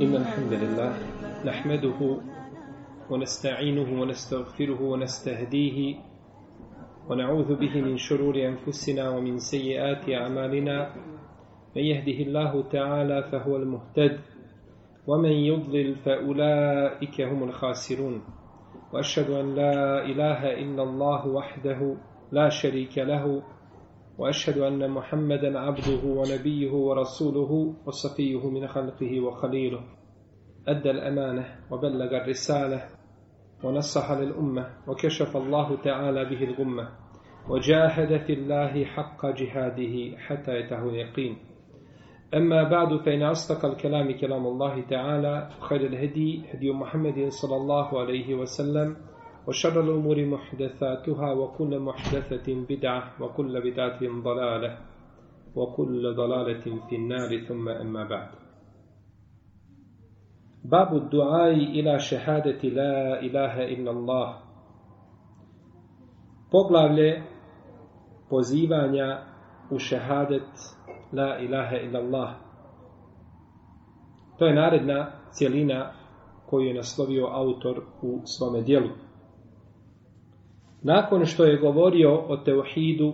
إن الحمد لله نحمده ونستعينه ونستغفره ونستهديه ونعوذ به من شرور أنفسنا ومن سيئات أعمالنا. من يهده الله تعالى فهو المهتد ومن يضلل فأولئك هم الخاسرون. وأشهد أن لا إله إلا الله وحده لا شريك له وأشهد أن محمدا عبده ونبيه ورسوله وصفيه من خلقه وخليله. أدى الأمانة وبلغ الرسالة ونصح للأمة وكشف الله تعالى به الغمة وجاهد في الله حق جهاده حتى يته اليقين. أما بعد فإن أصدق الكلام كلام الله تعالى وخير الهدي هدي محمد صلى الله عليه وسلم وشر الأمور محدثاتها وكل محدثة بدعة وكل بدعة ضلالة وكل ضلالة في النار ثم أما بعد باب الدعاء إلى شهادة لا إله إلا الله poglavlje pozivanja u šehadet la ilaha illallah. To je naredna cijelina koju je naslovio autor u svome dijelu. Nakon što je govorio o teuhidu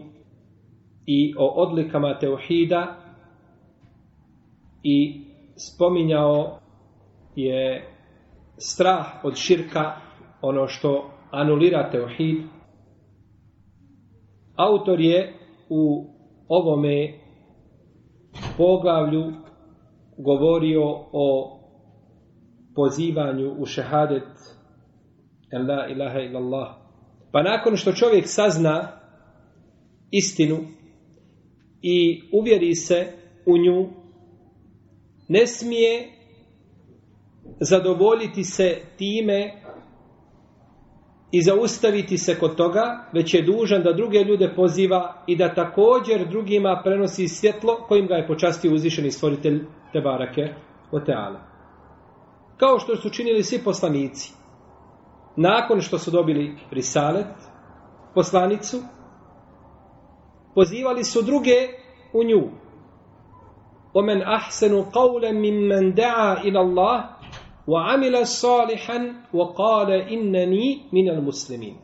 i o odlikama teuhida i spominjao je strah od širka, ono što anulira teuhid, autor je u ovome poglavlju govorio o pozivanju u šehadet la ilaha illallah. Pa nakon što čovjek sazna istinu i uvjeri se u nju, ne smije zadovoljiti se time i zaustaviti se kod toga, već je dužan da druge ljude poziva i da također drugima prenosi svjetlo kojim ga je počastio uzvišeni stvoritelj Tebarake o Teala. Kao što su činili svi poslanici nakon što su dobili risalet, poslanicu, pozivali su druge u nju. Omen ahsenu qawle mimman da'a ila Allah wa amila salihan wa qala innani minal muslimin.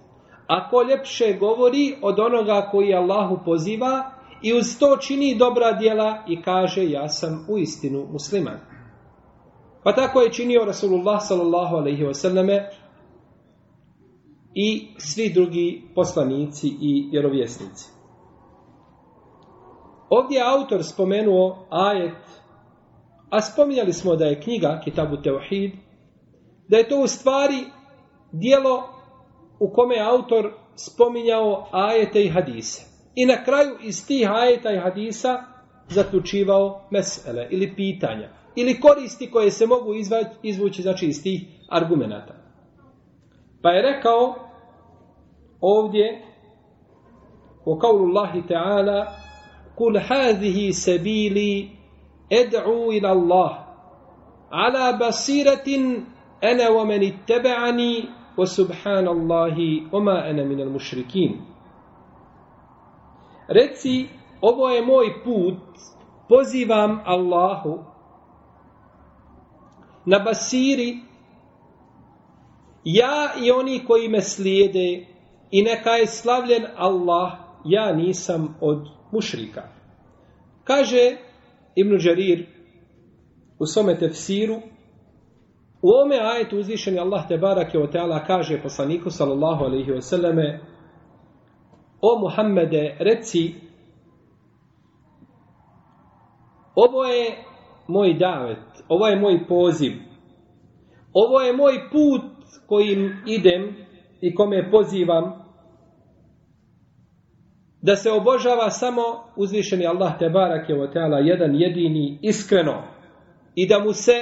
Ako ljepše govori od onoga koji Allahu poziva i uz to čini dobra djela i kaže ja sam u istinu musliman. Pa tako je činio Rasulullah sallallahu alaihi wasallame i svi drugi poslanici i vjerovjesnici. Ovdje je autor spomenuo ajet a spominjali smo da je knjiga Kitabu Teohid, da je to u stvari dijelo u kome je autor spominjao ajete i hadise. I na kraju iz tih ajeta i hadisa zaključivao mesele ili pitanja. Ili koristi koje se mogu izvući znači, iz tih argumenata. Pa je rekao ovdje u kaulu Allahi Teala Kul hazihi sebili ed'u ila Allah ala basiratin ana wa man ittaba'ani wa subhanallahi wa ma ana minal mušrikin Reci ovo je moj put pozivam Allahu na basiri ja i oni koji me slijede i neka je slavljen Allah, ja nisam od mušrika. Kaže Ibn Đarir u svome tefsiru u ome ajetu uzvišeni Allah te barake o teala kaže poslaniku sallallahu alaihi wasallame o Muhammede reci ovo je moj davet ovo je moj poziv ovo je moj put kojim idem i kome pozivam da se obožava samo uzvišeni Allah te barake o teala jedan jedini iskreno i da mu se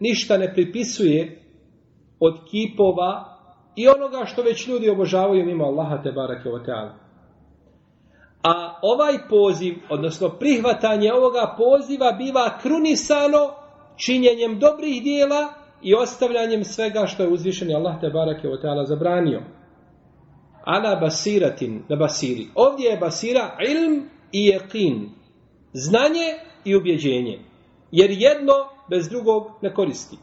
ništa ne pripisuje od kipova i onoga što već ljudi obožavaju mimo Allaha te barake o teala. A ovaj poziv, odnosno prihvatanje ovoga poziva biva krunisano činjenjem dobrih dijela i ostavljanjem svega što je uzvišeni Allah te barake o teala zabranio ala basiratin, na basiri. Ovdje je basira ilm i jeqin. Znanje i ubjeđenje. Jer jedno bez drugog ne koristi.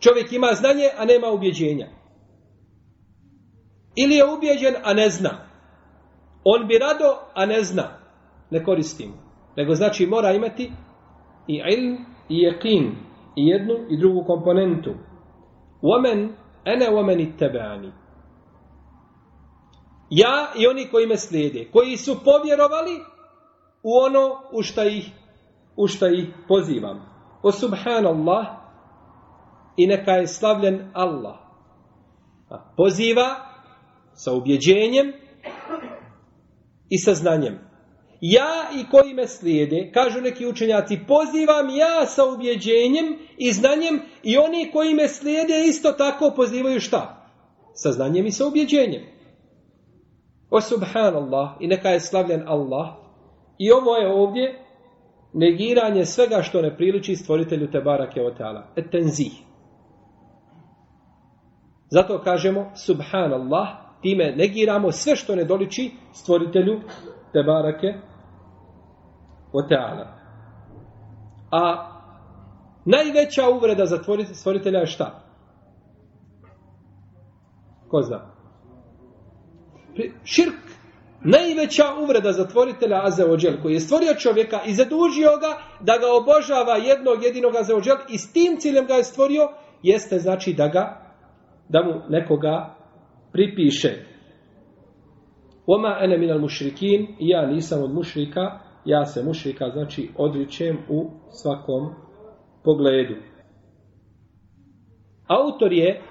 Čovjek ima znanje, a nema ubjeđenja. Ili je ubjeđen, a ne zna. On bi rado, a ne zna. Ne koristi mu. Nego znači mora imati i ilm i jeqin. I jednu i drugu komponentu. Women, ene women i tebeani. Ja i oni koji me slijede. Koji su povjerovali u ono u šta ih, u šta ih pozivam. O subhanallah i neka je slavljen Allah. Poziva sa ubjeđenjem i sa znanjem. Ja i koji me slijede, kažu neki učenjaci, pozivam ja sa ubjeđenjem i znanjem i oni koji me slijede isto tako pozivaju šta? Sa znanjem i sa ubjeđenjem. O subhanallah i neka je slavljen Allah. I ovo je ovdje negiranje svega što ne priliči stvoritelju Tebarake Oteala. Etenzih. Zato kažemo subhanallah, time negiramo sve što ne doliči stvoritelju Tebarake Oteala. A najveća uvreda za stvoritelja je šta? Ko zna? Širk. Najveća uvreda za tvoritelja Azeođel, koji je stvorio čovjeka i zadužio ga da ga obožava jednog jedinog Azeođel i s tim ciljem ga je stvorio, jeste znači da ga, da mu nekoga pripiše. Oma ene minal mušrikin, ja nisam od mušrika, ja se mušrika znači odričem u svakom pogledu. Autor je,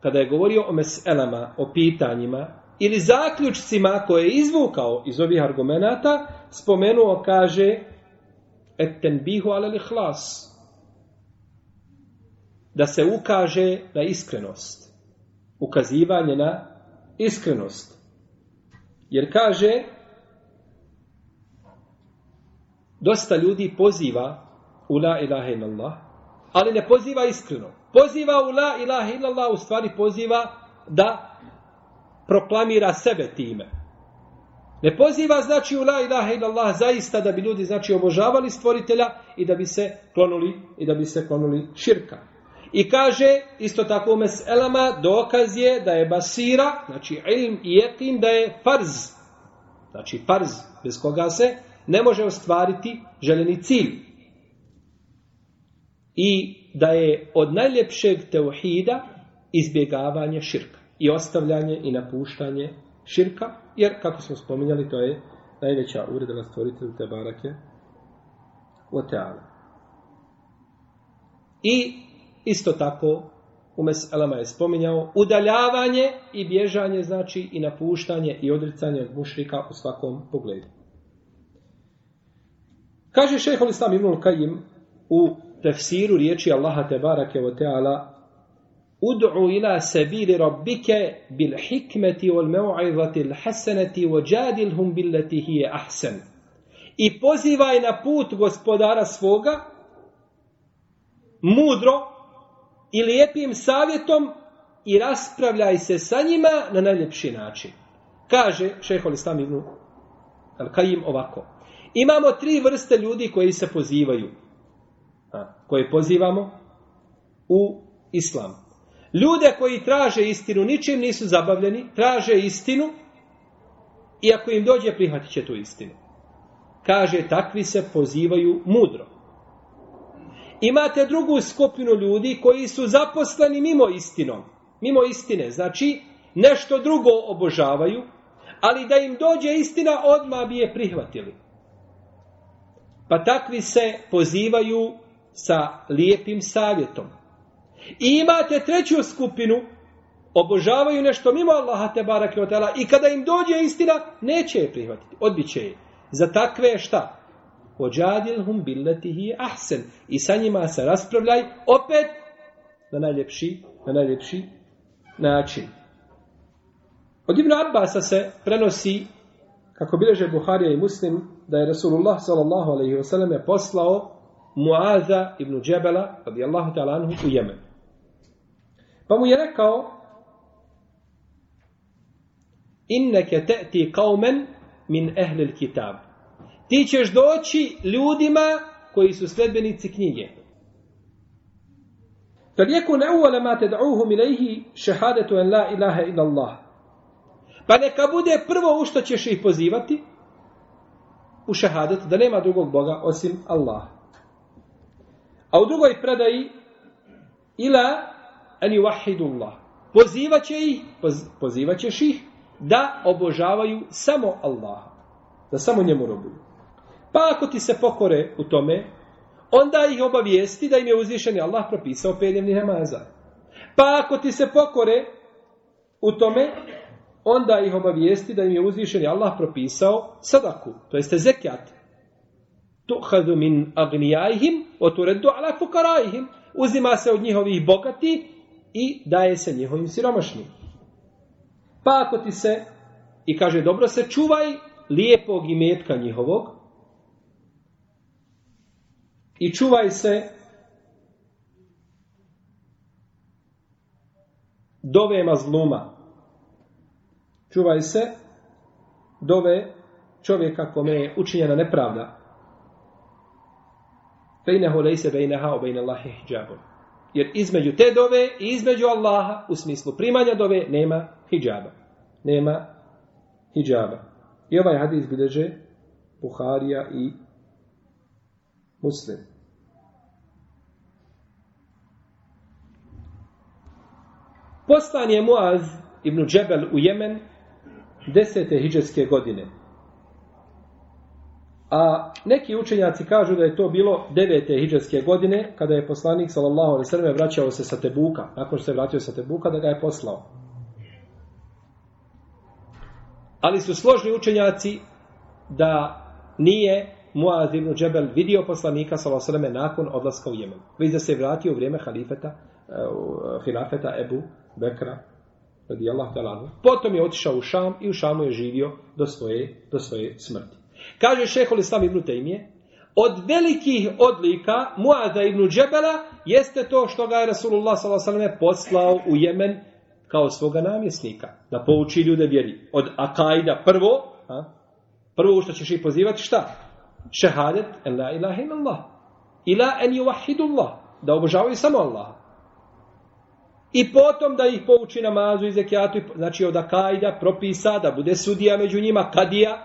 kada je govorio o meselama, o pitanjima, ili zaključcima koje je izvukao iz ovih argumenata, spomenuo, kaže, etten bihu ale hlas. Da se ukaže na iskrenost. Ukazivanje na iskrenost. Jer kaže, dosta ljudi poziva u la ilaha illallah, ali ne poziva iskreno. Poziva u la ilaha illallah, u stvari poziva da proklamira sebe time. Ne poziva znači u la ilaha illallah zaista da bi ljudi znači obožavali stvoritelja i da bi se klonuli i da bi se klonuli širka. I kaže isto tako u meselama dokaz je da je basira, znači ilm i jekin da je farz. Znači farz bez koga se ne može ostvariti željeni cilj. I da je od najljepšeg teuhida izbjegavanje širka i ostavljanje i napuštanje širka, jer, kako smo spominjali, to je najveća uvreda na stvoritelju te barake o. I isto tako u meselama je spominjao udaljavanje i bježanje znači i napuštanje i odricanje od mušrika u svakom pogledu. Kaže šehol Islam Ibnul Kajim u tefsiru riječi Allaha te barake o teala Ud'u ila rabbike bil hikmeti wal l wa jadilhum billati hije ahsen. I pozivaj na put gospodara svoga mudro i lijepim savjetom i raspravljaj se sa njima na najljepši način. Kaže šehol Islam ibn Al-Kajim ovako. Imamo tri vrste ljudi koji se pozivaju. A, koje pozivamo u islamu. Ljude koji traže istinu, ničim nisu zabavljeni, traže istinu i ako im dođe, prihvatit će tu istinu. Kaže, takvi se pozivaju mudro. Imate drugu skupinu ljudi koji su zaposleni mimo istinom. Mimo istine, znači nešto drugo obožavaju, ali da im dođe istina, odmah bi je prihvatili. Pa takvi se pozivaju sa lijepim savjetom. I imate treću skupinu, obožavaju nešto mimo Allaha te barake i kada im dođe istina, neće je prihvatiti, odbit će je. Za takve šta? Ođadilhum billetihi ahsen. I sa njima se raspravljaj opet na najljepši, na najljepši način. Od Ibn Abbasa se prenosi, kako bileže Buharija i Muslim, da je Rasulullah sallallahu alaihi wasallam poslao Muaza ibn Džebela, radijallahu ta'ala anhu, u Jemen. Pa mu je rekao inneke te'ti qaumen min ehlil kitab. Ti ćeš doći ljudima koji su sledbenici knjige. فَلْيَكُنْ أَوَّلَ مَا تَدْعُوهُمْ إِلَيْهِ شَهَادَةُ أَنْ لَا إِلَهَ إِلَّا اللَّهِ pa neka bude prvo u što ćeš ih pozivati u šahadet, da nema drugog Boga osim Allah. A u drugoj predaji ila an yuwahhidullah. Pozivaće ih, poz, pozivaćeš ih da obožavaju samo Allaha. Da samo njemu robuju. Pa ako ti se pokore u tome, onda ih obavijesti da im je uzvišeni Allah propisao pedjevni namaza. Pa ako ti se pokore u tome, onda ih obavijesti da im je uzvišeni Allah propisao sadaku, to jeste zekijat. Tuhadu min agnijajihim, oturedu ala fukarajihim. Uzima se od njihovih bogati i daje se njihovim siromašnim. Pa ako ti se, i kaže dobro se čuvaj lijepog imetka njihovog, i čuvaj se dove mazluma. Čuvaj se dove čovjeka kome je učinjena nepravda. Bejnehu lejse bejneha o bejne Allahi hijabom. Jer između te dove i između Allaha, u smislu primanja dove, nema hijaba. Nema hijaba. I ovaj hadis bilježe Buharija i Muslim. Poslan je Muaz ibn Džebel u Jemen desete hijđarske godine. A neki učenjaci kažu da je to bilo devete hijđarske godine, kada je poslanik sallallahu alaihi sallam vraćao se sa Tebuka, nakon što se vratio sa Tebuka, da ga je poslao. Ali su složni učenjaci da nije Muaz ibn Džebel vidio poslanika sallallahu alaihi sallam nakon odlaska u Jemen. Već da se vratio u vrijeme halifeta, uh, hilafeta Ebu Bekra, radijallahu ta'ala. Potom je otišao u Šam i u Šamu je živio do svoje, do svoje smrti. Kaže šehol Islam ibn Tejmije, od velikih odlika Muada ibn Džebela jeste to što ga je Rasulullah s.a.v. poslao u Jemen kao svoga namjesnika, da pouči ljude vjeri. Od Akajda prvo, a, prvo što ćeš ih pozivati, šta? Šehadet, en la ilaha illallah. Ila en yuwahidullah, da obožavaju samo Allah. I potom da ih pouči namazu i zekijatu, znači od Akajda propisa, da bude sudija među njima, kadija,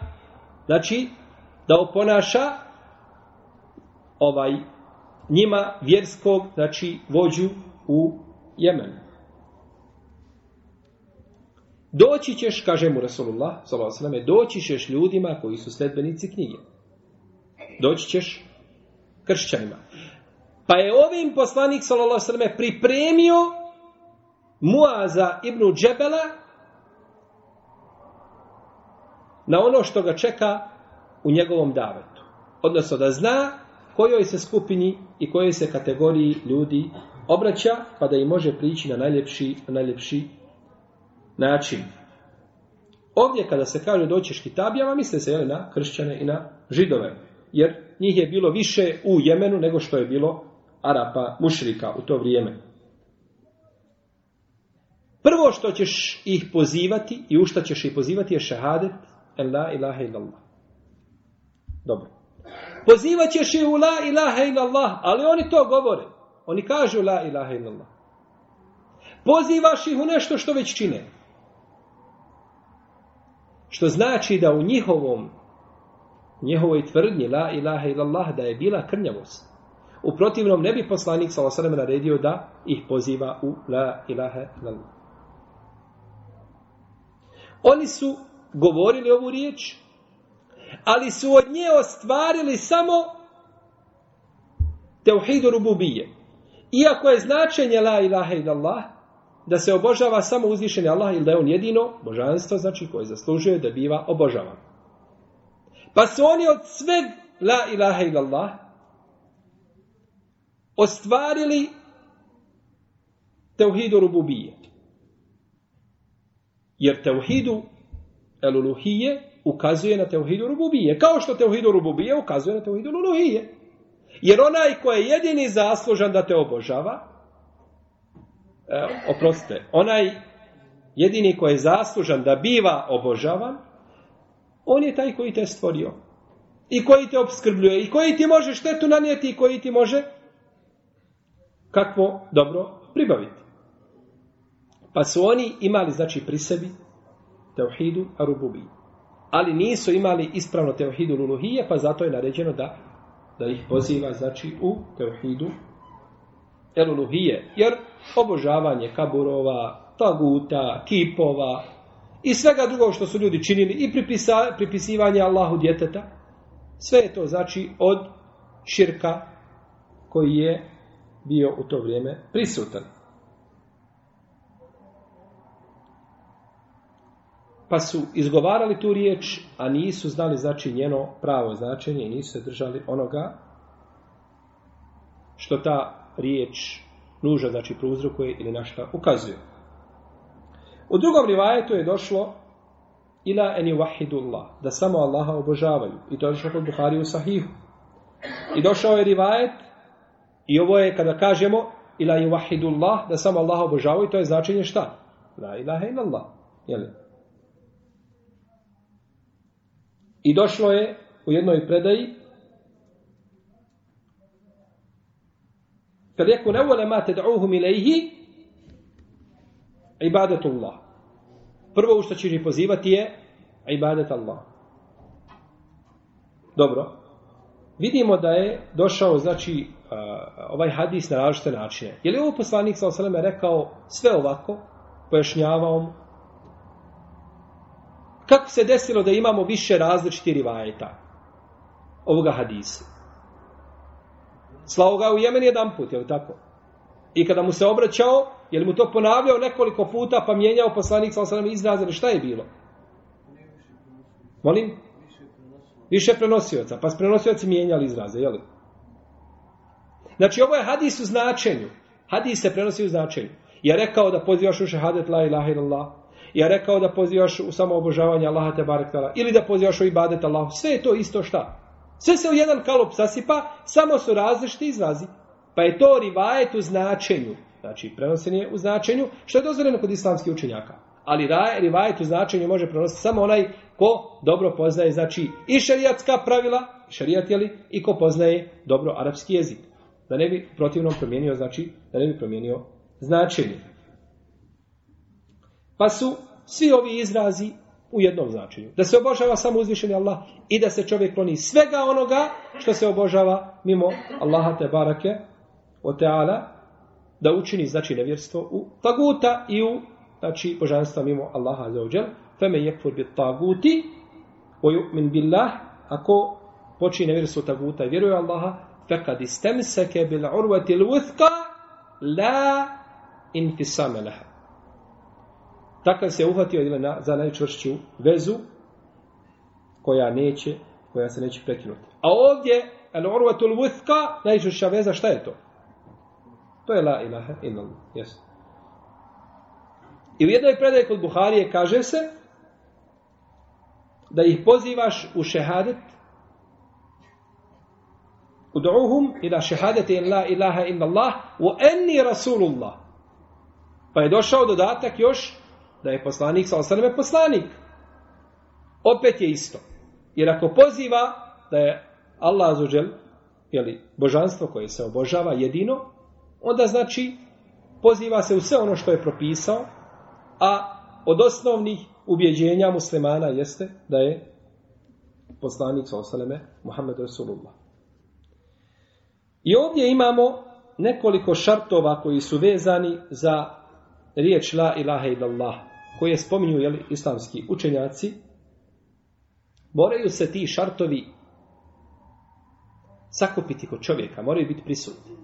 znači da oponaša ovaj njima vjerskog, znači vođu u Jemenu. Doći ćeš, kaže mu Rasulullah, sallallahu doći ćeš ljudima koji su sledbenici knjige. Doći ćeš kršćanima. Pa je ovim poslanik, alejhi pripremio Muaza ibn Džebela na ono što ga čeka u njegovom davetu. Odnosno da zna kojoj se skupini i kojoj se kategoriji ljudi obraća, pa da im može prići na najljepši, na najljepši način. Ovdje kada se kaže doćeš kitabijama, misle se jeli, na kršćane i na židove. Jer njih je bilo više u Jemenu nego što je bilo Arapa mušrika u to vrijeme. Prvo što ćeš ih pozivati i u šta ćeš ih pozivati je šehadet la ilaha illallah. Dobro. Pozivat ćeš ih u la ilaha illallah, ali oni to govore. Oni kažu la ilaha illallah. Pozivaš ih u nešto što već čine. Što znači da u njihovom njihovoj tvrdnji la ilaha illallah da je bila krnjavost. U protivnom ne bi poslanik sa osadem naredio da ih poziva u la ilaha illallah. Oni su govorili ovu riječ, ali su od nje ostvarili samo teuhidu rububije. Iako je značenje la ilaha illallah, da se obožava samo uzvišeni Allah ili da je on jedino božanstvo, znači koje zaslužuje da biva obožavan. Pa su oni od sveg la ilaha illallah ostvarili teuhidu rububije. Jer teuhidu eluluhije ukazuje na teuhidu rububije. Kao što teuhidu rububije ukazuje na teuhidu eluluhije. Jer onaj ko je jedini zaslužan da te obožava, e, oprostite, onaj jedini ko je zaslužan da biva obožavan, on je taj koji te stvorio. I koji te obskrbljuje. I koji ti može štetu nanijeti i koji ti može kakvo dobro pribaviti. Pa su oni imali, znači, pri sebi teuhidu arububi. Ali nisu imali ispravno teuhidu luluhije, pa zato je naređeno da, da ih poziva, znači, u teuhidu eluluhije. Jer obožavanje kaburova, taguta, kipova i svega drugog što su ljudi činili i pripisa, pripisivanje Allahu djeteta, sve je to znači od širka koji je bio u to vrijeme prisutan. Pa su izgovarali tu riječ, a nisu znali znači njeno pravo značenje i nisu se držali onoga što ta riječ nuža, znači prouzrokuje ili na šta ukazuje. U drugom rivajetu je došlo ila eni wahidullah, da samo Allaha obožavaju. I to je došlo kod Buhari u Sahihu. I došao je rivajet, i ovo je kada kažemo ila eni wahidullah, da samo Allaha obožavaju, to je značenje šta? La ilaha illallah. Jeli? I došlo je u jednoj predaji kad je nevole ma ted'uhum ilaihi ibadetullah. Prvo u što će ih pozivati je ibadet Allah. Dobro. Vidimo da je došao, znači, ovaj hadis na različite načine. Je li ovo poslanik sa rekao sve ovako, pojašnjavao kako se desilo da imamo više različitih rivajeta ovoga hadisa? Slao ga u Jemen jedan put, je li tako? I kada mu se obraćao, je li mu to ponavljao nekoliko puta, pa mijenjao poslanik sa osanem izraze, šta je bilo? Molim? Više prenosioca. Pa s prenosioci mijenjali izraze, je li? Znači, ovo je hadis u značenju. Hadis se prenosi u značenju. Ja rekao da pozivaš u šehadet la ilaha illallah. Ja rekao da pozivaš u samo obožavanje Allaha te barek Ili da pozivaš u ibadet Allah. Sve je to isto šta? Sve se u jedan kalup sasipa, samo su različiti izrazi. Pa je to rivajet u značenju. Znači, prenosen je u značenju, što je dozvoljeno kod islamskih učenjaka. Ali rivajet u značenju može prenositi samo onaj ko dobro poznaje, znači, i šarijatska pravila, šarijat je li, i ko poznaje dobro arapski jezik. Da ne bi protivno promijenio, znači, da ne bi promijenio značenje. Pa su svi ovi izrazi u jednom značenju. Da se obožava samo uzvišeni Allah i da se čovjek kloni svega onoga što se obožava mimo Allaha te barake o teala da učini znači nevjerstvo u taguta i u znači božanstva mimo Allaha za ođel feme jekfur bit taguti min billah. Ako počini nevjerstvo taguta i vjeruje Allaha fekad istemseke bil urvati l'uthka la infisame leha Takav se uhvatio na, za najčvršću vezu koja neće, koja se neće prekinuti. A ovdje, al urvatul wuthqa, najčvršća veza, šta je to? To je la ilaha illallah. Yes. I u jednoj predaji kod Buharije kaže se da ih pozivaš u šehadet Udu'uhum ila šehadeti in la ilaha illallah wa enni rasulullah. Pa je došao dodatak još da je poslanik sa osaneme poslanik. Opet je isto. Jer ako poziva da je Allah azuđel, jeli, božanstvo koje se obožava jedino, onda znači poziva se u sve ono što je propisao, a od osnovnih ubjeđenja muslimana jeste da je poslanik sa osaneme Muhammed Rasulullah. I ovdje imamo nekoliko šartova koji su vezani za riječ la ilaha illallah koje spominju jeli, islamski učenjaci, moraju se ti šartovi sakupiti kod čovjeka, moraju biti prisutni.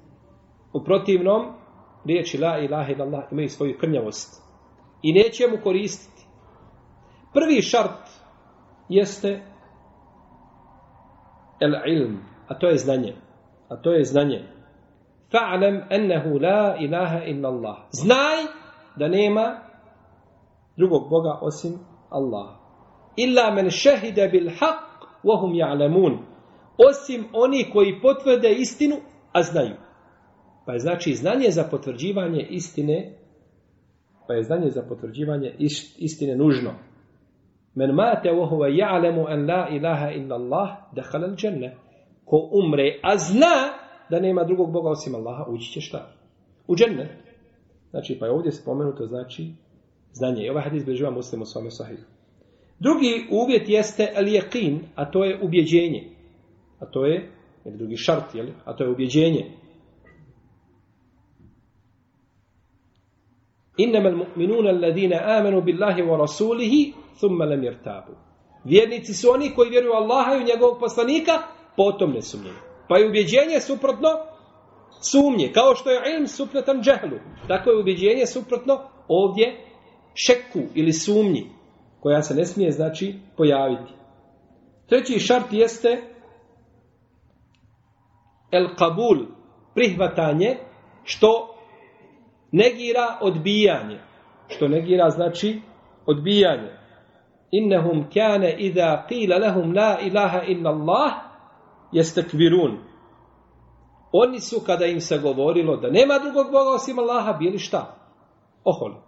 U protivnom, riječi la ilaha illallah imaju svoju krnjavost i neće mu koristiti. Prvi šart jeste el ilm, a to je znanje. A to je znanje. Fa'lam ennehu la ilaha illallah. Znaj da nema drugog Boga osim Allah. Illa men šehide bil haq wahum ja'lamun. Osim oni koji potvrde istinu, a znaju. Pa je znači znanje za potvrđivanje istine, pa je znanje za potvrđivanje istine nužno. Men mate wahuwa ja'lamu an la ilaha illa Allah dakhala al-janna. Ko umre, a zna da nema drugog Boga osim Allaha, ući će šta? U džennet. Znači, pa je ovdje spomenuto, znači, znanje. I ovaj hadis bilježiva muslim u svome. Drugi uvjet jeste yaqin, a to je ubjeđenje. A to je, ili drugi šart, jel? a to je ubjeđenje. Innama al-mu'minuna alladhina amanu billahi wa rasulihi thumma lam yartabu. Vjernici su oni koji vjeruju Allaha i njegovog poslanika, potom ne sumnjaju. Pa je ubjeđenje suprotno sumnje, kao što je ilm suprotan džehlu. Tako je ubjeđenje suprotno ovdje šeku ili sumnji, koja se ne smije, znači, pojaviti. Treći šart jeste el kabul, prihvatanje, što negira odbijanje. Što negira, znači, odbijanje. Innehum kane idha qila lahum la ilaha illa Allah. Oni su, kada im se govorilo da nema drugog Boga osim Allaha, bili šta? Oholi.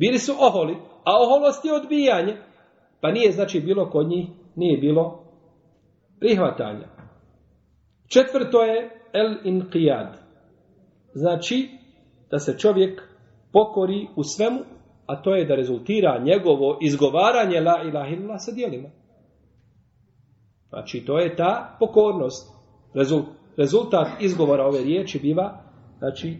Bili su oholi, a oholost je odbijanje. Pa nije, znači, bilo kod njih, nije bilo prihvatanja. Četvrto je el inqijad. Znači, da se čovjek pokori u svemu, a to je da rezultira njegovo izgovaranje la ilaha illallah sa dijelima. Znači, to je ta pokornost. Rezultat izgovora ove riječi biva, znači,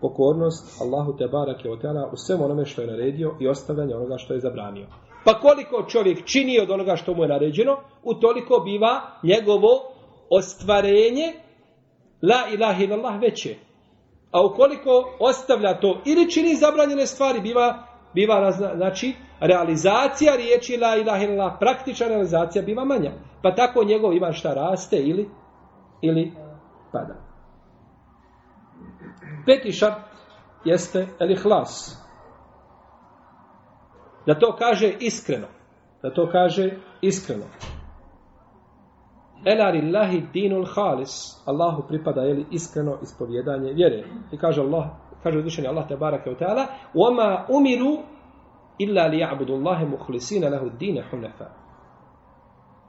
pokornost Allahu te barake o teala u svemu onome što je naredio i ostavljanje onoga što je zabranio. Pa koliko čovjek čini od onoga što mu je naređeno, u toliko biva njegovo ostvarenje la ilaha illallah veće. A ukoliko ostavlja to ili čini zabranjene stvari, biva, biva znači, realizacija riječi la ilaha illallah, praktična realizacija biva manja. Pa tako njegov ima šta raste ili, ili pada. Peti šart jeste el ihlas. Da to kaže iskreno. Da to kaže iskreno. Ela lillahi dinul halis. Allahu pripada jeli iskreno ispovjedanje vjere. I kaže Allah, kaže uzvišeni Allah te barake u ta'ala, وَمَا umiru illa li ja'budu Allahe muhlisina lahu dine hunefa.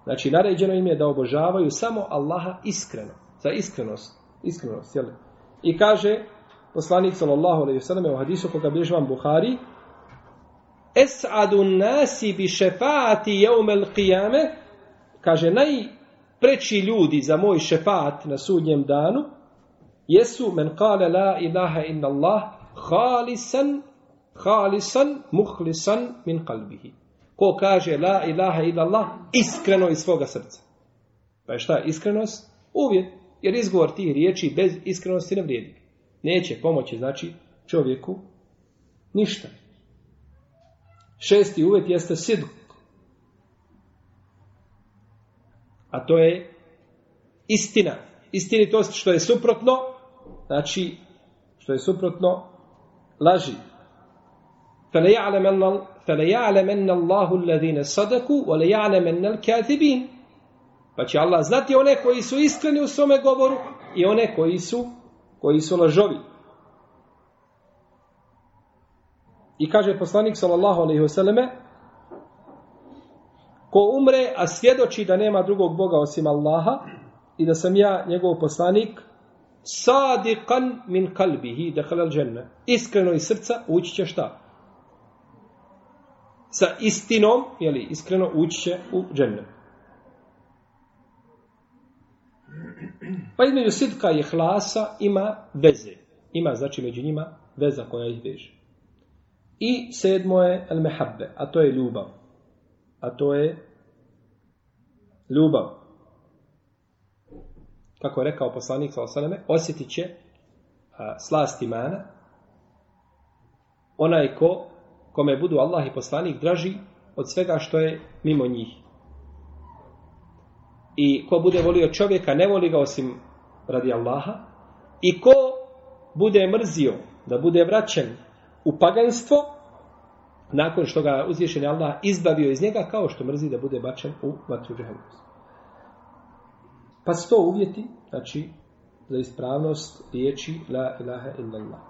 Znači, naređeno im je da obožavaju samo Allaha iskreno. Za iskrenost. Iskrenost, jel? I kaže, poslanik sallallahu alaihi sallam u hadisu koga bilježi vam Buhari, Es'adu nasi bi šefaati jeumel qiyame, kaže, naj preči ljudi za moj šefat na sudnjem danu jesu men kale la ilaha inna Allah halisan halisan muhlisan min kalbihi. Ko kaže la ilaha inna Allah iskreno iz svoga srca. Pa je šta iskrenost? Uvjet. Jer izgovor tih riječi bez iskrenosti ne vrijedi. Neće pomoći, znači, čovjeku ništa. Šesti uvjet jeste sidk. A to je istina. Istinitost što je suprotno, znači što je suprotno laži. فَلَيَعْلَمَنَّ اللَّهُ الَّذِينَ صَدَكُوا وَلَيَعْلَمَنَّ الْكَاذِبِينَ Pa će Allah znati one koji su iskreni u svome govoru i one koji su koji su lažovi. I kaže poslanik sallallahu alejhi ve selleme Ko umre, a svjedoči da nema drugog Boga osim Allaha i da sam ja njegov poslanik, sadiqan min kalbihi dakhala al-janna. Iskreno iz srca ući će šta? Sa istinom, jeli, iskreno ući će u džennet. Pa između sidka i hlasa ima veze. Ima, znači, među njima veza koja ih veže. I sedmo je el-mehabbe, a to je ljubav a to je ljubav. Kako je rekao poslanik sa osaname, osjetit će a, slast imana onaj ko, kome budu Allah i poslanik draži od svega što je mimo njih. I ko bude volio čovjeka, ne voli ga osim radi Allaha. I ko bude mrzio da bude vraćen u paganstvo, nakon što ga uzvišeni Allah izbavio iz njega kao što mrzi da bude bačen u vatru džahannama. Pa sto uvjeti, znači, za ispravnost riječi la ilaha illallah.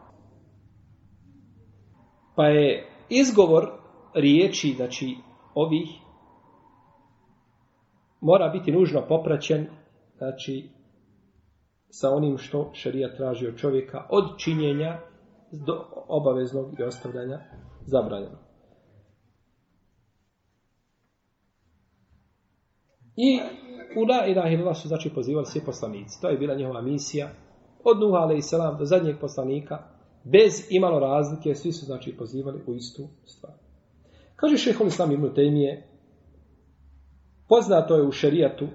Pa je izgovor riječi, znači, ovih mora biti nužno popraćen, znači, sa onim što šarija traži od čovjeka od činjenja do obaveznog i ostavljanja zabranjeno. I u la ilaha illallah su znači pozivali svi poslanici. To je bila njihova misija. Od Nuha salam do zadnjeg poslanika. Bez imalo razlike. Svi su znači pozivali u istu stvar. Kaže šehol Islam ibn Tejmije. Poznato je u šerijatu.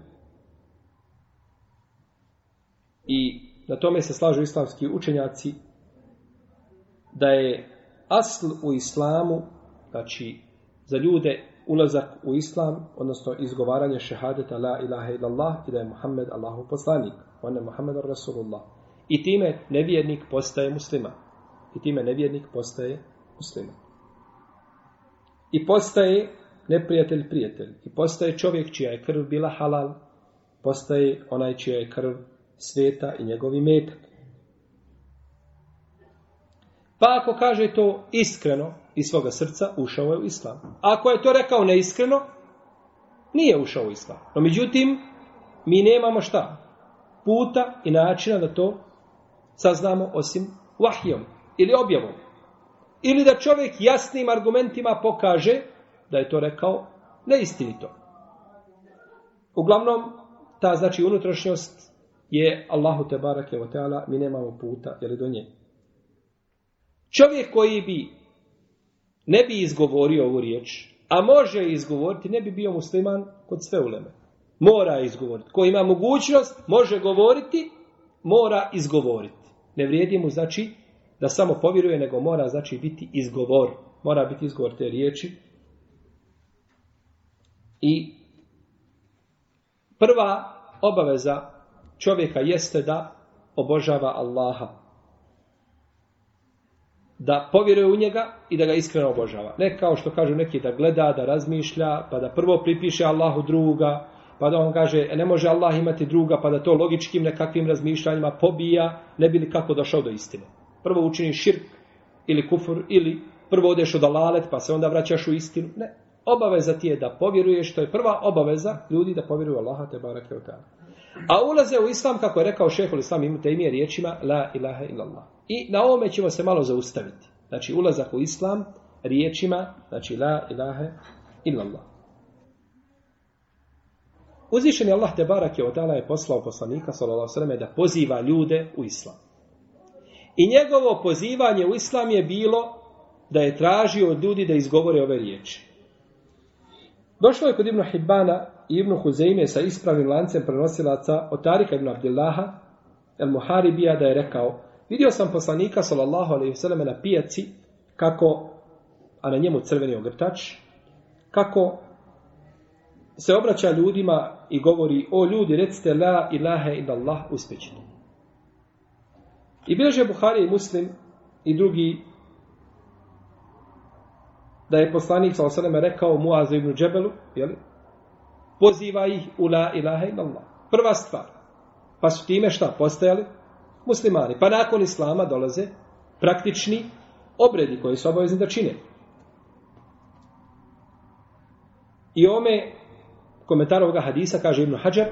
I na tome se slažu islamski učenjaci. Da je asl u islamu. Znači za ljude ulazak u islam, odnosno izgovaranje šehadeta la ilaha illallah i da je Muhammed Allahu poslanik. On je Muhammed Rasulullah. I time nevjernik postaje muslima. I time nevjernik postaje muslima. I postaje neprijatelj prijatelj. I postaje čovjek čija je krv bila halal. Postaje onaj čija je krv sveta i njegovi metak. Pa ako kaže to iskreno, iz svoga srca, ušao je u islam. Ako je to rekao neiskreno, nije ušao u islam. No međutim, mi nemamo šta? Puta i načina da to saznamo osim vahijom ili objavom. Ili da čovjek jasnim argumentima pokaže da je to rekao neistinito. Uglavnom, ta znači unutrašnjost je Allahu te barake o teala, mi nemamo puta, jeli do nje. Čovjek koji bi ne bi izgovorio ovu riječ, a može izgovoriti, ne bi bio musliman kod sve uleme. Mora izgovoriti. Ko ima mogućnost, može govoriti, mora izgovoriti. Ne vrijedi mu, znači, da samo povjeruje, nego mora, znači, biti izgovor. Mora biti izgovor te riječi. I prva obaveza čovjeka jeste da obožava Allaha da povjeruje u njega i da ga iskreno obožava. Ne kao što kažu neki da gleda, da razmišlja, pa da prvo pripiše Allahu druga, pa da on kaže e, ne može Allah imati druga, pa da to logičkim nekakvim razmišljanjima pobija, ne bi li kako došao do istine. Prvo učini širk ili kufur ili prvo odeš od alalet pa se onda vraćaš u istinu. Ne. Obaveza ti je da povjeruješ, to je prva obaveza ljudi da povjeruju Allaha te barake o A ulaze u islam, kako je rekao šehol islam, imate ime riječima la ilaha illallah. I na ovome ćemo se malo zaustaviti. Znači, ulazak u islam riječima, znači, la ilaha illallah. Uzvišen je Allah te barak je odala je poslao poslanika sallallahu da poziva ljude u islam. I njegovo pozivanje u islam je bilo da je tražio od ljudi da izgovore ove riječi. Došlo je kod Ibn Hibbana i Ibn Huzeyme sa ispravnim lancem prenosilaca od Tarika ibn Abdillaha el Muharibija da je rekao Vidio sam poslanika sallallahu alejhi ve selleme na pijaci kako a na njemu crveni ogrtač kako se obraća ljudima i govori o ljudi recite la ilaha illallah uspećeni. I bilježe Buhari i Muslim i drugi da je poslanik ve selleme rekao Muazu ibn Džebelu, je Poziva ih u la ilaha illallah. Prva stvar. Pa su time šta postajali? muslimani. Pa nakon islama dolaze praktični obredi koji su obavezni da čine. I ome komentar ovoga hadisa kaže Ibn Hajar,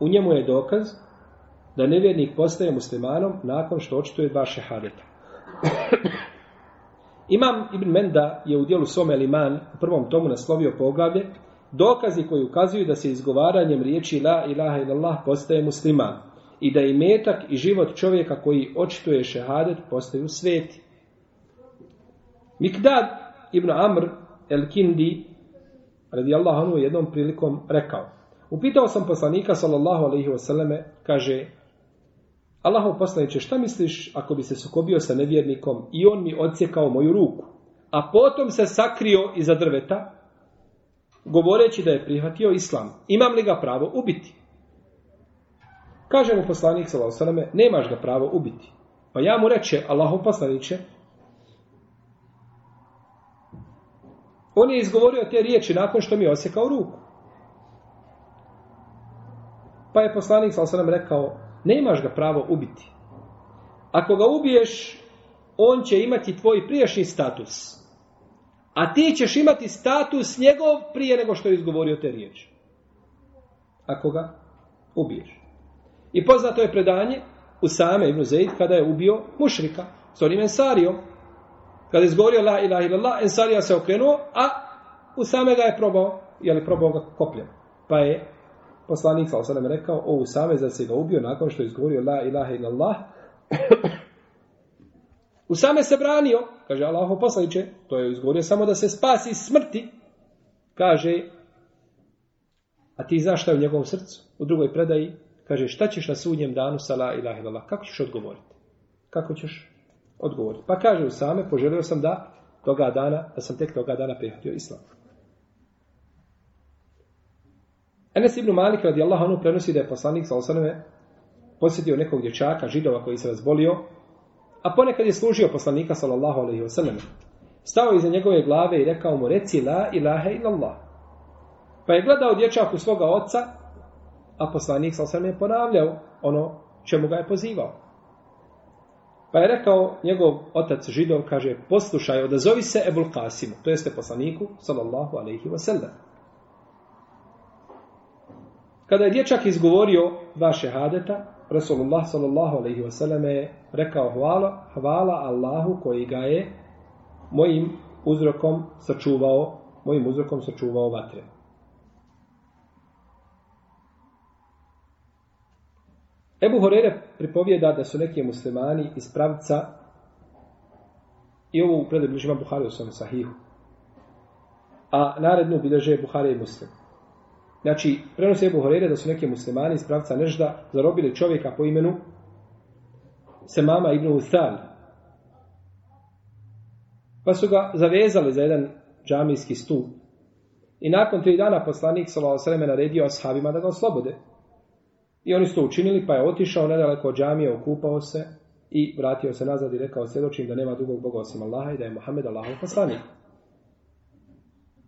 u njemu je dokaz da nevjernik postaje muslimanom nakon što očituje dva šehadeta. Imam Ibn Menda je u dijelu svome Liman u prvom tomu naslovio poglavlje dokazi koji ukazuju da se izgovaranjem riječi la ilaha illallah postaje musliman i da i metak i život čovjeka koji očituje šehadet postaju sveti. Mikdad ibn Amr el-Kindi radijallahu anhu jednom prilikom rekao Upitao sam poslanika sallallahu alaihi wasallame, kaže Allahov poslaniče, šta misliš ako bi se sukobio sa nevjernikom i on mi odsjekao moju ruku, a potom se sakrio iza drveta, govoreći da je prihvatio islam, imam li ga pravo ubiti? Kaže mu poslanik sallallahu nemaš ga pravo ubiti. Pa ja mu reče Allahov poslanice On je izgovorio te riječi nakon što mi je osjekao ruku. Pa je poslanik sallallahu rekao: "Nemaš ga pravo ubiti. Ako ga ubiješ, on će imati tvoj prijašnji status. A ti ćeš imati status njegov prije nego što je izgovorio te riječi. Ako ga ubiješ. I poznato je predanje u same Ibn Zaid kada je ubio mušrika. s onim Ensarijom. Kada je izgovorio la ilaha illallah, Ensarija se okrenuo, a Usame ga je probao, je li probao ga kopljem. Pa je poslanik sa osanem rekao, o Usame, za se ga ubio nakon što je izgovorio la ilaha illallah. Usame se branio, kaže Allaho poslaniče, to je izgovorio samo da se spasi smrti. Kaže, a ti znaš šta je u njegovom srcu? U drugoj predaji, kaže, šta ćeš na sudnjem danu sa la ilaha illallah? Kako ćeš odgovoriti? Kako ćeš odgovoriti? Pa kaže Usame, poželio sam da toga dana, da sam tek toga dana prihvatio islam. Enes ibn Malik radi Allah onu prenosi da je poslanik sa osaname posjetio nekog dječaka, židova koji se razbolio, a ponekad je služio poslanika sallallahu alaihi wasallam. Stao iza njegove glave i rekao mu reci la ilaha illallah. Pa je gledao dječaku svoga oca, a poslanik sallallahu je ponavljao ono čemu ga je pozivao. Pa je rekao njegov otac židov, kaže, poslušaj, odazovi se Ebul Kasimu, to jeste poslaniku, sallallahu alaihi wasallam. Kada je dječak izgovorio dva šehadeta, Rasulullah sallallahu alaihi wasallam je rekao hvala, hvala Allahu koji ga je mojim uzrokom sačuvao, mojim uzrokom sačuvao vatre. Ebu Horere pripovijeda da su neki muslimani iz pravca i ovo u predbližima Buhari u svom sahihu. A narednu bilježe Buhari i muslim. Znači, prenose Ebu Horere da su neki muslimani iz pravca Nežda zarobili čovjeka po imenu Semama ibn Uthal. Pa su ga zavezali za jedan džamijski stup. I nakon tri dana poslanik s.a.v. naredio ashabima da ga oslobode. I oni su to učinili, pa je otišao nedaleko od džamije, okupao se i vratio se nazad i rekao svjedočim da nema drugog Boga osim Allaha i da je Mohamed Allahov poslanik.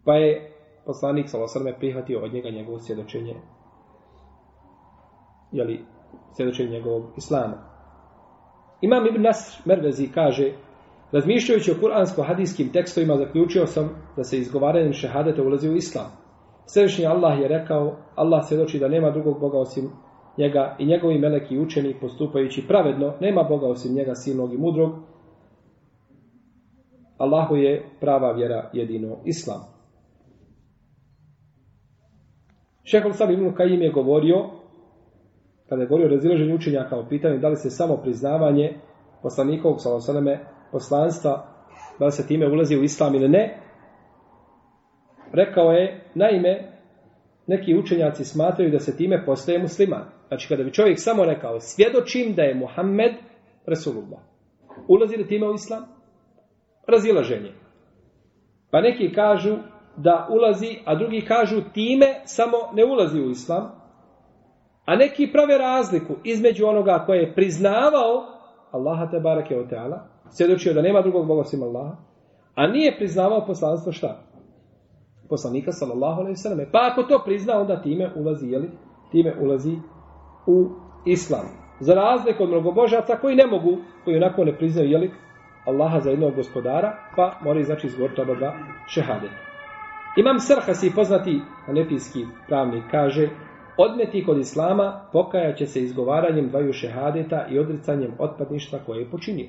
Pa je poslanik Salosrme prihvatio od njega njegovo svjedočenje, jeli, svjedočenje njegovog islama. Imam Ibn Nasr Mervezi kaže, razmišljajući o kuransko-hadijskim tekstovima, zaključio sam da se izgovaranjem šehadeta ulazi u islam. Svevišnji Allah je rekao, Allah svjedoči da nema drugog Boga osim njega i njegovi meleki učeni postupajući pravedno, nema Boga osim njega silnog i mudrog. Allahu je prava vjera jedino islam. Šehol sam Ibn Kajim je govorio, kada je govorio o razilaženju učenjaka o pitanju da li se samo priznavanje poslanikovog salosaname poslanstva, da li se time ulazi u islam ili ne, rekao je, naime, neki učenjaci smatraju da se time postaje musliman. Znači, kada bi čovjek samo rekao, svjedočim da je Muhammed Resulullah. Ulazi li time u islam? Razilaženje. Pa neki kažu da ulazi, a drugi kažu time samo ne ulazi u islam. A neki prave razliku između onoga koje je priznavao Allaha te barake o teala, svjedočio da nema drugog Boga osim Allaha, a nije priznavao poslanstvo šta? Poslanika sallallahu alaihi sallam. Pa ako to prizna, onda time ulazi, jeli? Time ulazi u islam. Za razliku od mnogobožaca koji ne mogu, koji onako ne priznaju jeli Allaha za jednog gospodara, pa moraju znači izgovoriti oba dva šehadeta. Imam Sarhasi, poznati anefijski pravnik, kaže Odmeti kod Islama pokajat će se izgovaranjem dvaju šehadeta i odricanjem otpadništva koje je počinio.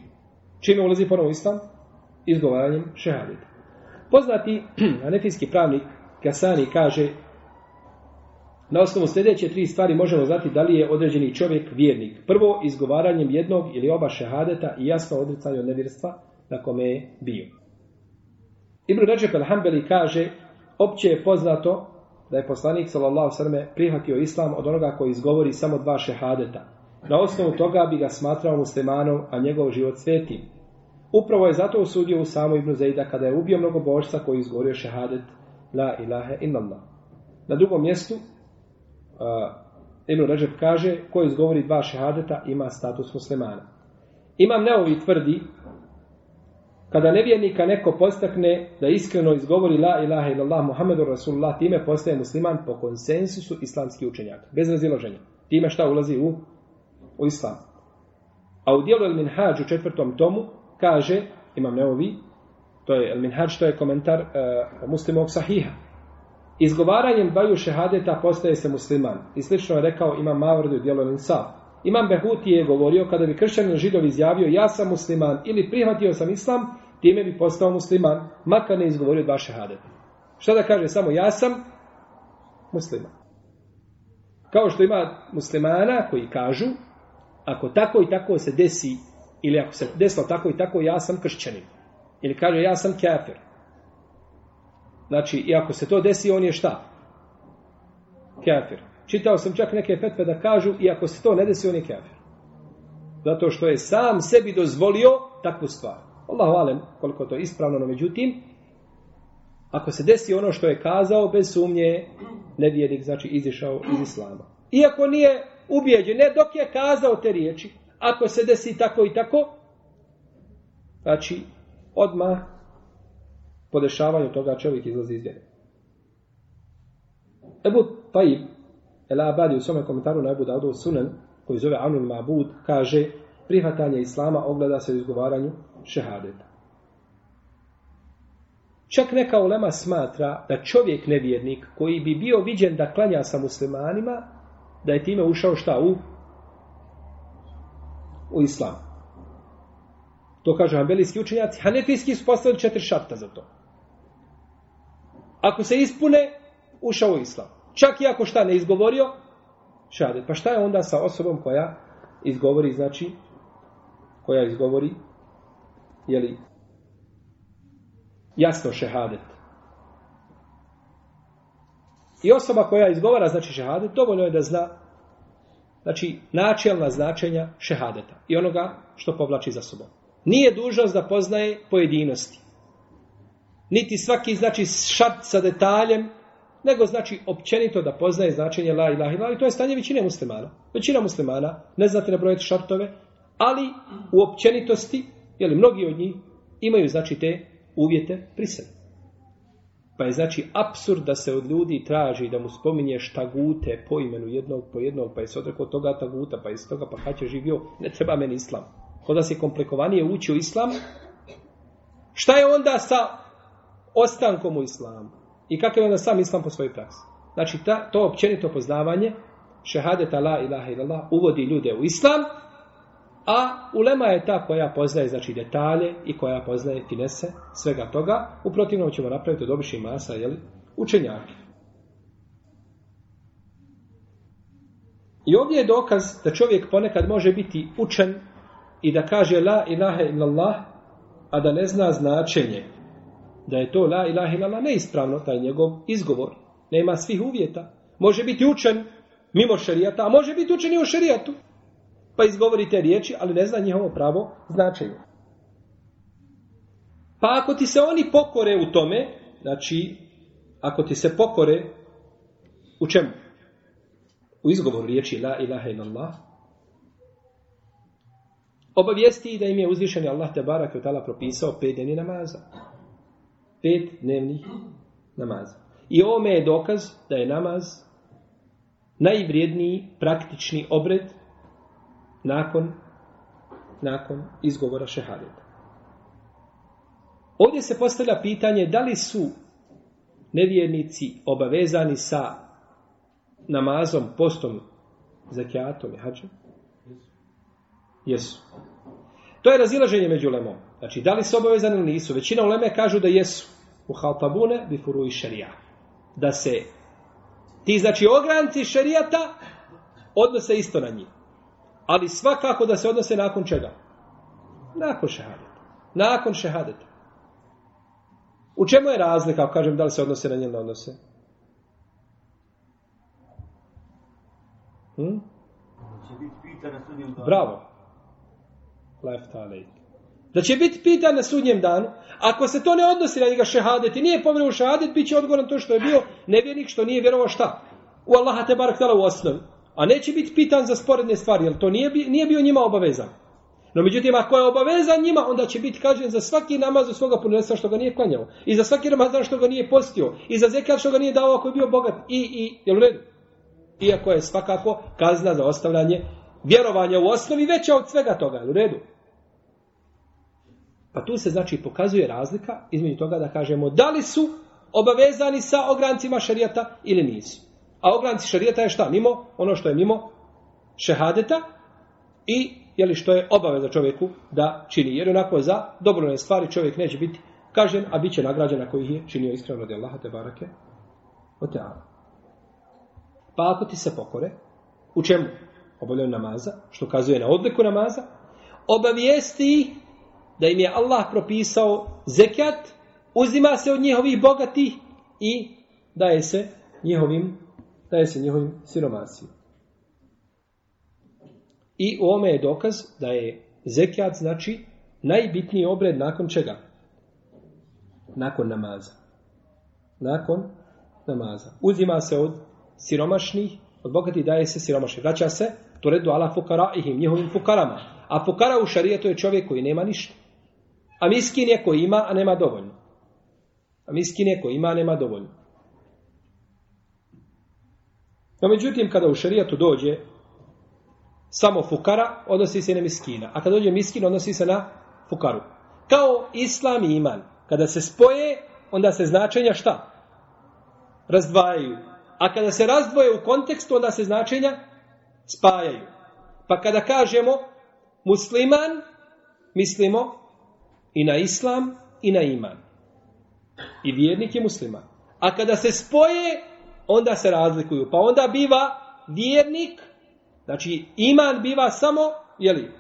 Čime ulazi ponovo Islam? Izgovaranjem šehadeta. Poznati anefijski pravnik Kasani kaže na osnovu sljedeće tri stvari možemo znati da li je određeni čovjek vjernik. Prvo, izgovaranjem jednog ili oba šehadeta i jasno odricanje od nevjerstva na kome je bio. Ibn Ređep al-Hambeli kaže, opće je poznato da je poslanik s.a.v. prihvatio islam od onoga koji izgovori samo dva šehadeta. Na osnovu toga bi ga smatrao muslimanom, a njegov život svetim. Upravo je zato usudio u samo Ibn Zejda kada je ubio mnogo božca koji izgovorio šehadet La ilaha illallah. Na drugom mjestu uh, Ibn Ređep kaže ko izgovori dva šehadeta ima status muslimana. Imam Neovi tvrdi kada nevjernika neko postakne da iskreno izgovori la ilaha illallah Muhammedu Rasulullah time postaje musliman po konsensusu islamskih učenjaka. Bez raziloženja. Time šta ulazi u, u islam. A u dijelu El Minhaj u četvrtom tomu kaže, imam neovi, to je El Minhaj, to je komentar uh, muslimovog sahiha. Izgovaranjem dvaju šehadeta postaje se musliman. I slično je rekao imam Mavrdi u dijelu El Insaf. Imam Behuti je govorio, kada bi kršćanin ili židov izjavio ja sam musliman ili prihvatio sam islam, time bi postao musliman, makar ne izgovorio dva šehadeta. Šta da kaže samo ja sam musliman. Kao što ima muslimana koji kažu, ako tako i tako se desi, ili ako se desilo tako i tako, ja sam kršćanin. Ili kaže, ja sam kafir. Znači, i ako se to desi, on je šta? Kafir. Čitao sam čak neke fetve da kažu, i ako se to ne desi, on je kafir. Zato što je sam sebi dozvolio takvu stvar. Allahu alem, koliko to je ispravno, no međutim, ako se desi ono što je kazao, bez sumnje, nevjernik, znači, izišao iz islama. Iako nije ubijeđen, ne dok je kazao te riječi, ako se desi tako i tako, znači, odmah po dešavanju toga čovjek izlazi iz vjere. Ebu Tajib, El Abadi u svome komentaru na Ebu Daudov Sunan, koji zove Anul Mabud, kaže, prihvatanje Islama ogleda se u izgovaranju šehadeta. Čak neka ulema smatra da čovjek nevjernik koji bi bio viđen da klanja sa muslimanima, da je time ušao šta u? U islam. To kažu ambelijski učenjaci. Hanefijski su postavili četiri šarta za to. Ako se ispune, ušao u islam. Čak i ako šta ne izgovorio, šadet. Pa šta je onda sa osobom koja izgovori, znači, koja izgovori, jeli, jasno šehadet. I osoba koja izgovara, znači šehadet, dovoljno je da zna, znači, načelna značenja šehadeta i onoga što povlači za sobom. Nije dužnost da poznaje pojedinosti. Niti svaki, znači, šart sa detaljem, nego znači općenito da poznaje značenje la ilaha illallah i to je stanje većine muslimana. Većina muslimana ne znate nabrojati šartove, ali u općenitosti, jeli mnogi od njih imaju znači te uvjete pri sebi. Pa je znači absurd da se od ljudi traži da mu spominješ tagute po imenu jednog po jednog, pa je se odrekao toga taguta, pa je iz toga pa je živio, ne treba meni islam. Kod se komplikovanije uči u islam, šta je onda sa ostankom u islamu? I kakav je onda sam islam po svojoj praksi? Znači, ta, to općenito poznavanje, šehadeta la ilaha illallah, uvodi ljude u islam, a ulema je ta koja poznaje znači detalje i koja poznaje finese svega toga. U protivnom ćemo napraviti od masa, jeli, učenjake. I ovdje je dokaz da čovjek ponekad može biti učen i da kaže la ilaha illallah, a da ne zna značenje. Da je to la ilaha illallah neispravno, taj njegov izgovor. Nema svih uvjeta. Može biti učen mimo šerijata, a može biti učen i u šerijatu pa izgovori te riječi, ali ne zna njihovo pravo značenje. Pa ako ti se oni pokore u tome, znači, ako ti se pokore, u čemu? U izgovoru riječi la ilaha illallah, obavijesti da im je uzvišeni Allah te barak je propisao pet dnevni namaza. Pet dnevnih namaza. I ovome je dokaz da je namaz najvrijedniji praktični obred nakon nakon izgovora šehadeta. Ovdje se postavlja pitanje da li su nevjernici obavezani sa namazom, postom, zakijatom i hađom? Jesu. To je razilaženje među lemom. Znači, da li su obavezani ili nisu? Većina uleme kažu da jesu. U haltabune bifuru i šarija. Da se ti, znači, ogranci šarijata odnose isto na njih. Ali svakako da se odnose nakon čega? Nakon šehadeta. Nakon šehadeta. U čemu je razlika, ako kažem, da li se odnose na njel odnose? Hm? Bravo. Left alejk. Da će biti pitan na sudnjem danu, ako se to ne odnosi na njega šehadet i nije povjerovao šehadet, bit će odgovoran to što je bio nevjernik, što nije vjerovao šta? U Allaha te barak u osnovi. A neće biti pitan za sporedne stvari, jer to nije, nije bio njima obavezan. No međutim, ako je obavezan njima, onda će biti kažen za svaki namaz u svoga punesa što ga nije klanjao. I za svaki ramazan što ga nije postio. I za zekat što ga nije dao ako je bio bogat. I, i, jel u redu? Iako je svakako kazna za ostavljanje vjerovanja u osnovi veća od svega toga. Jel u redu? Pa tu se znači pokazuje razlika između toga da kažemo da li su obavezani sa ograncima šarijata ili nisu. A ogranci šarijeta je šta? Mimo ono što je mimo šehadeta i je li što je obaveza čovjeku da čini. Jer onako za dobrovoljne stvari čovjek neće biti kažen, a bit će nagrađen ako ih je činio iskreno radi Allaha te barake o teala. Pa ako ti se pokore, u čemu? Obavljaju namaza, što kazuje na odliku namaza, obavijesti da im je Allah propisao zekat, uzima se od njihovih bogatih i daje se njihovim, daje se njihovim siromasima. I u ome je dokaz da je zekat znači najbitniji obred nakon čega? Nakon namaza. Nakon namaza. Uzima se od siromašnih, od bogatih daje se siromašnih. Vraća se, to redu ala fukara ihim, njihovim fukarama. A fukara u šarijetu je čovjek koji nema ništa. A miskin je koji ima, a nema dovoljno. A miskin je koji ima, a nema dovoljno. No međutim, kada u šarijatu dođe samo fukara, odnosi se na miskina. A kada dođe miskin, odnosi se na fukaru. Kao islam i iman. Kada se spoje, onda se značenja šta? Razdvajaju. A kada se razdvoje u kontekstu, onda se značenja spajaju. Pa kada kažemo musliman, mislimo i na islam i na iman. I vjernik je musliman. A kada se spoje, onda se razlikuju. Pa onda biva vjernik, znači iman biva samo, jeli,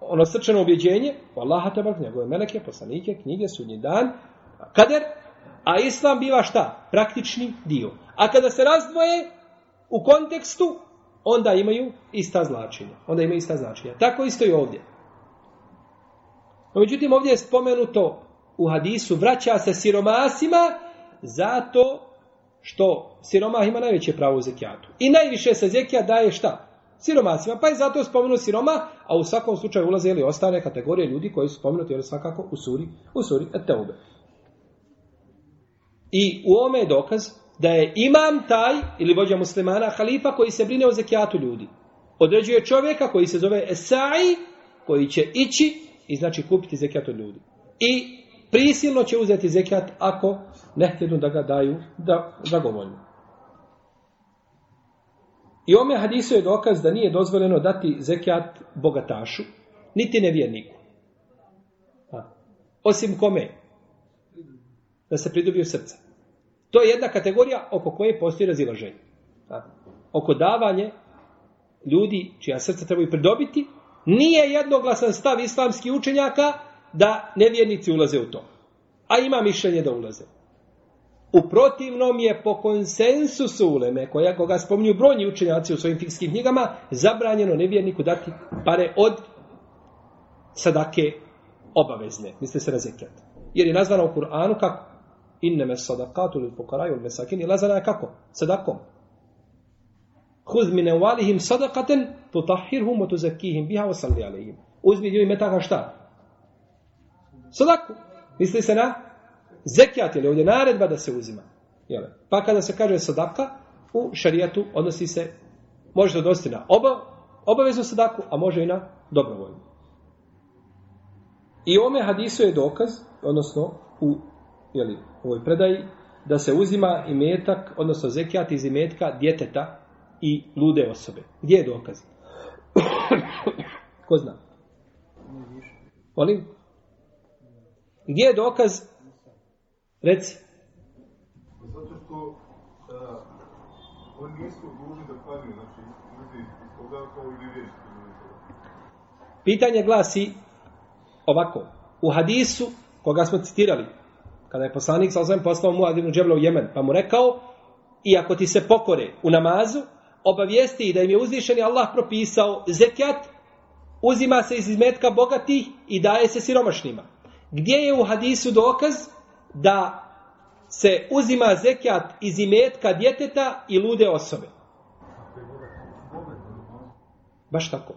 ono srčano objeđenje, u te njegove meleke, poslanike, knjige, sudnji dan, kader, a islam biva šta? Praktični dio. A kada se razdvoje u kontekstu, onda imaju ista značenja. Onda imaju ista značenja. Tako isto i ovdje. No, međutim, ovdje je spomenuto u hadisu, vraća se siromasima zato što siromah ima najveće pravo u zekijatu. I najviše se zekija daje šta? Siromasima. Pa je zato spomenu siroma, a u svakom slučaju ulaze ili ostale kategorije ljudi koji su spomenuti ili svakako u suri, u suri Eteube. I u ome je dokaz da je imam taj, ili vođa muslimana, halifa koji se brine o zekijatu ljudi. Određuje čovjeka koji se zove Esai, koji će ići i znači kupiti zekijat od ljudi. I prisilno će uzeti zekijat ako ne htjedu da ga daju da zagovoljno. I ome hadisu je dokaz da nije dozvoljeno dati zekijat bogatašu, niti nevjerniku. A. Osim kome? Da se pridobio srca. To je jedna kategorija oko koje postoji razilaženje. A. Oko davanje ljudi čija srca trebaju pridobiti, nije jednoglasan stav islamskih učenjaka da nevjernici ulaze u to. A ima mišljenje da ulaze. U protivnom je po konsensusu uleme, koja koga spominju brojni učenjaci u svojim fikskim knjigama, zabranjeno nevjerniku dati pare od sadake obavezne. Misle se na. Jer je nazvano u Kur'anu kako? Inneme sadakatu li fukaraju ili mesakin. Je nazvana kako? Sadakom. Huz mine walihim sadakaten tutahhirhum tuzakkihim biha wa salli alejhim. Uzmi dio imetaka šta? Sadaku. Misli se na zekijat, je ovdje naredba da se uzima. Jel? Pa kada se kaže sadaka, u šarijatu odnosi se, može odnositi na oba, obaveznu sadaku, a može i na dobrovoljnu. I ome hadisu je dokaz, odnosno u jeli, ovoj predaji, da se uzima imetak, odnosno zekijat iz imetka djeteta i lude osobe. Gdje je dokaz? Ko zna? Molim? Gdje je dokaz? Reci. Zato što uh, oni nisu dužni da klanju, znači ljudi iz toga kao i. Pitanje glasi ovako. U hadisu koga smo citirali, kada je poslanik sa osvijem poslao Muad ibn Džebla u Jemen, pa mu rekao, i ako ti se pokore u namazu, obavijesti da im je uzvišeni Allah propisao zekat, uzima se iz izmetka bogatih i daje se siromašnima. Gdje je u hadisu dokaz da se uzima zekat iz imetka djeteta i lude osobe? Baš tako.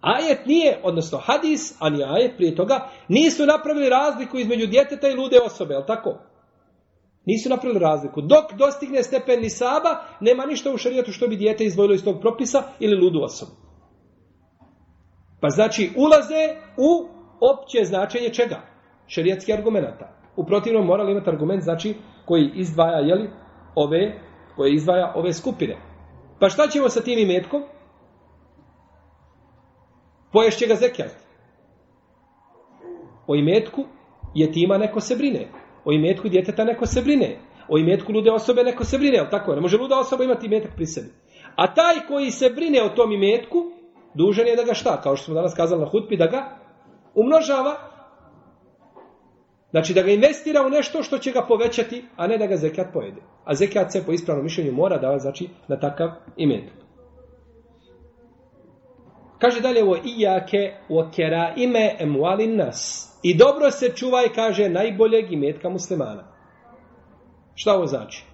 Ajet nije, odnosno hadis, a ni ajet prije toga, nisu napravili razliku između djeteta i lude osobe, je tako? Nisu napravili razliku. Dok dostigne stepen nisaba, nema ništa u šarijetu što bi dijete izdvojilo iz tog propisa ili ludu osobu. Pa znači ulaze u opće značenje čega? Šarijetski argumenta. U protivnom morali imati argument znači koji izdvaja jeli, ove, koji izdvaja ove skupine. Pa šta ćemo sa tim imetkom? Poješće ga zekijat. O imetku jetima neko se brine. O imetku djeteta neko se brine. O imetku lude osobe neko se brine, jel tako? Ne može luda osoba imati imetak pri sebi. A taj koji se brine o tom imetku, dužan je da ga šta? Kao što smo danas kazali na hutbi, da ga umnožava. Znači da ga investira u nešto što će ga povećati, a ne da ga zekat pojede. A zekat se po ispravnom mišljenju mora davati znači, na takav imetak. Kaže dalje o ijake o kera ime emualin nas. I dobro se čuvaj, kaže, najboljeg imetka muslimana. Šta ovo znači?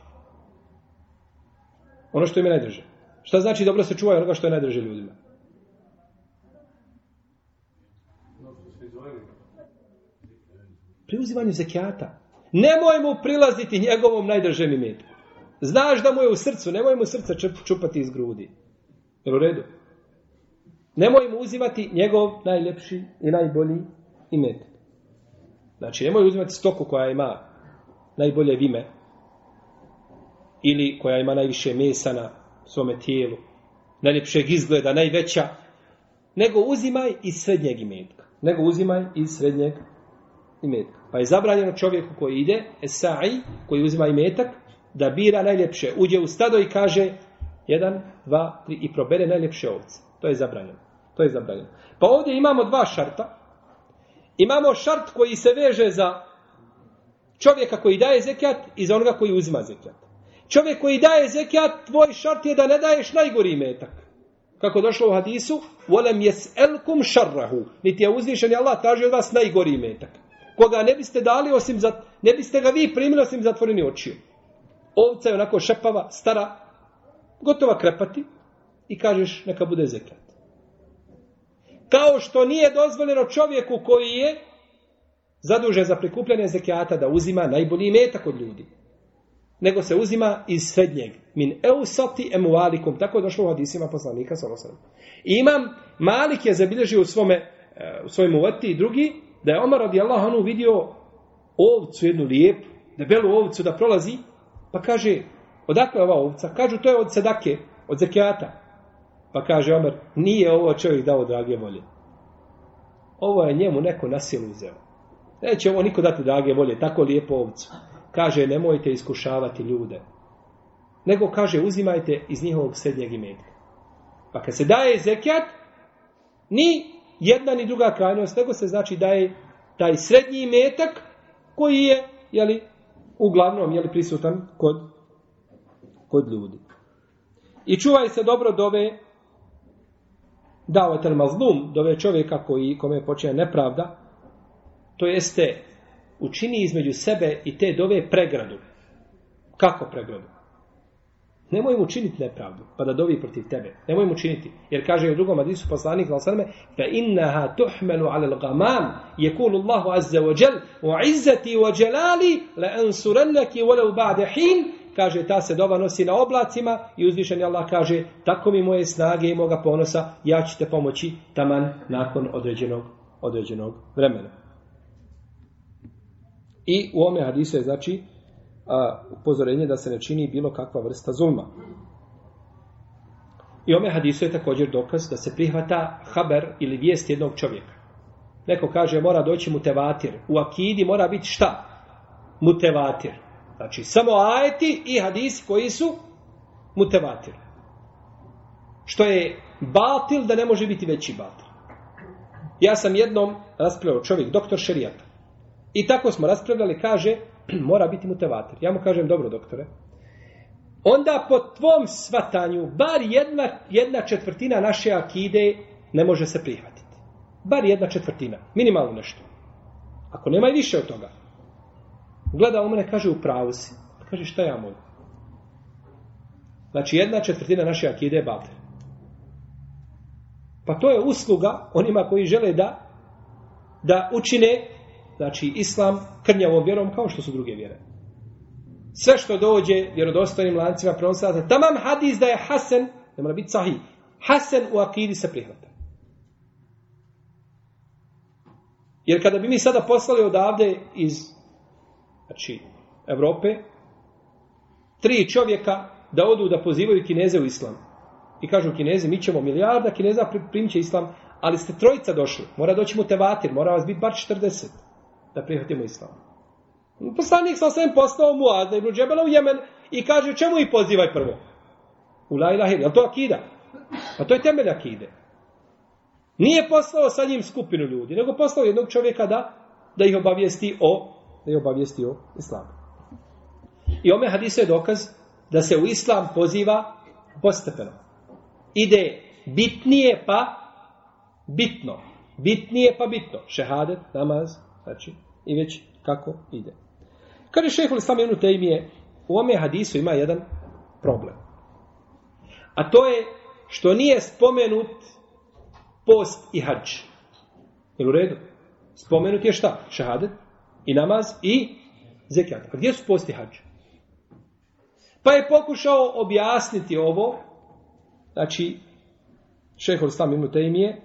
Ono što im je najdrže. Šta znači dobro se čuvaj onoga što je najdrže ljudima? Pri uzimanju zekijata. Nemoj mu prilaziti njegovom najdržem imetku. Znaš da mu je u srcu, nemoj mu srce čupati iz grudi. Jel u redu? Nemoj mu uzimati njegov najljepši i najbolji imetak. Znači, nemoj uzimati stoku koja ima najbolje vime ili koja ima najviše mesa na svome tijelu, najljepšeg izgleda, najveća, nego uzimaj iz srednjeg imetka. Nego uzimaj iz srednjeg imetka. Pa je zabranjeno čovjeku koji ide, esai, koji uzima imetak, da bira najljepše. Uđe u stado i kaže jedan, dva, tri i probere najljepše ovce. To je zabranjeno. To je zabranjeno. Pa ovdje imamo dva šarta. Imamo šart koji se veže za čovjeka koji daje zekijat i za onoga koji uzima zekijat. Čovjek koji daje zekijat, tvoj šart je da ne daješ najgori metak. Kako došlo u hadisu, volem jes elkum šarrahu. Niti je uzvišen Allah traži od vas najgori metak. Koga ne biste dali osim za, ne biste ga vi primili osim zatvoreni očiju. Ovca je onako šepava, stara, gotova krepati i kažeš neka bude zekijat. Kao što nije dozvoljeno čovjeku koji je zadužen za prikupljanje zekijata da uzima najbolji metak od ljudi. Nego se uzima iz srednjeg. Min eusati emualikum. Tako je došlo u hadisima poslanika Salosan. I imam, Malik je zabilježio u svome e, u svojim uvati i drugi, da je Omar radijallahu anhu vidio ovcu jednu lijepu, debelu ovcu da prolazi, pa kaže, odakle je ova ovca? Kažu, to je od sedake, od zekijata. Pa kaže Omer, nije ovo čovjek dao drage volje. Ovo je njemu neko na silu uzeo. Neće ovo niko dati drage volje, tako lijepo ovcu. Kaže, nemojte iskušavati ljude. Nego kaže, uzimajte iz njihovog srednjeg imetka. Pa kad se daje zekijat, ni jedna ni druga krajnost, nego se znači daje taj srednji imetak koji je, jeli, uglavnom, jeli, prisutan kod, kod ljudi. I čuvaj se dobro dove dao etel mazlum, dove čovjeka koji, kome počinje nepravda, to jeste učini između sebe i te dove pregradu. Kako pregradu? Nemoj mu činiti nepravdu, pa da dovi protiv tebe. Nemoj mu činiti. Jer kaže u drugom hadisu poslanik sallallahu fa innaha tuhmalu ala al-ghamam yaqulu Allahu azza wa jal wa izzati wa jalali la ansurannaki walau ba'da hin kaže ta se dova nosi na oblacima i uzvišeni Allah kaže tako mi moje snage i moga ponosa ja ću te pomoći taman nakon određenog određenog vremena. I u ome hadisu je znači a, upozorenje da se ne čini bilo kakva vrsta zulma. I ome hadisu je također dokaz da se prihvata haber ili vijest jednog čovjeka. Neko kaže mora doći mutevatir. U akidi mora biti šta? Mutevatir. Znači samo ajeti i hadisi koji su mutevatir. Što je batil da ne može biti veći batil. Ja sam jednom raspravljao čovjek, doktor šerijata. I tako smo raspravljali, kaže, mora biti mutevatir. Ja mu kažem, dobro doktore, onda po tvom svatanju, bar jedna, jedna četvrtina naše akide ne može se prihvatiti. Bar jedna četvrtina, minimalno nešto. Ako nema i više od toga. Gleda u mene, kaže, u pravu si. Kaže, šta ja mogu? Znači, jedna četvrtina naše akide je batel. Pa to je usluga onima koji žele da da učine znači islam krnjavom vjerom kao što su druge vjere. Sve što dođe vjerodostojnim lancima prenosata, tamam hadis da je hasen, ne mora biti sahih, hasen u akidi se prihvata. Jer kada bi mi sada poslali odavde iz znači, Evrope, tri čovjeka da odu da pozivaju kineze u islam. I kažu kinezi, mi ćemo milijarda kineza primit će islam, Ali ste trojica došli. Mora doći mu tevatir. Mora vas biti bar 40. Da prihvatimo islam. Poslanik sa osvijem poslao Muazda ibn Džebela u Jemen i kaže čemu ih pozivaj prvo? U la ilaha. Je to akida? Pa to je temelj akide. Nije poslao sa njim skupinu ljudi, nego poslao jednog čovjeka da, da ih obavijesti o, da ih obavijesti o islamu. I ome hadise je dokaz da se u islam poziva postepeno. Ide bitnije pa bitno. Bitnije pa bitno. Šehadet, namaz, znači, i već kako ide. Kaže šehol islam tejmije, u ome hadisu ima jedan problem. A to je što nije spomenut post i hađ. Je u redu? Spomenut je šta? Šahadet i namaz i zekijat. A gdje su post i hađ? Pa je pokušao objasniti ovo, znači, šehol islam ibn Tejmije,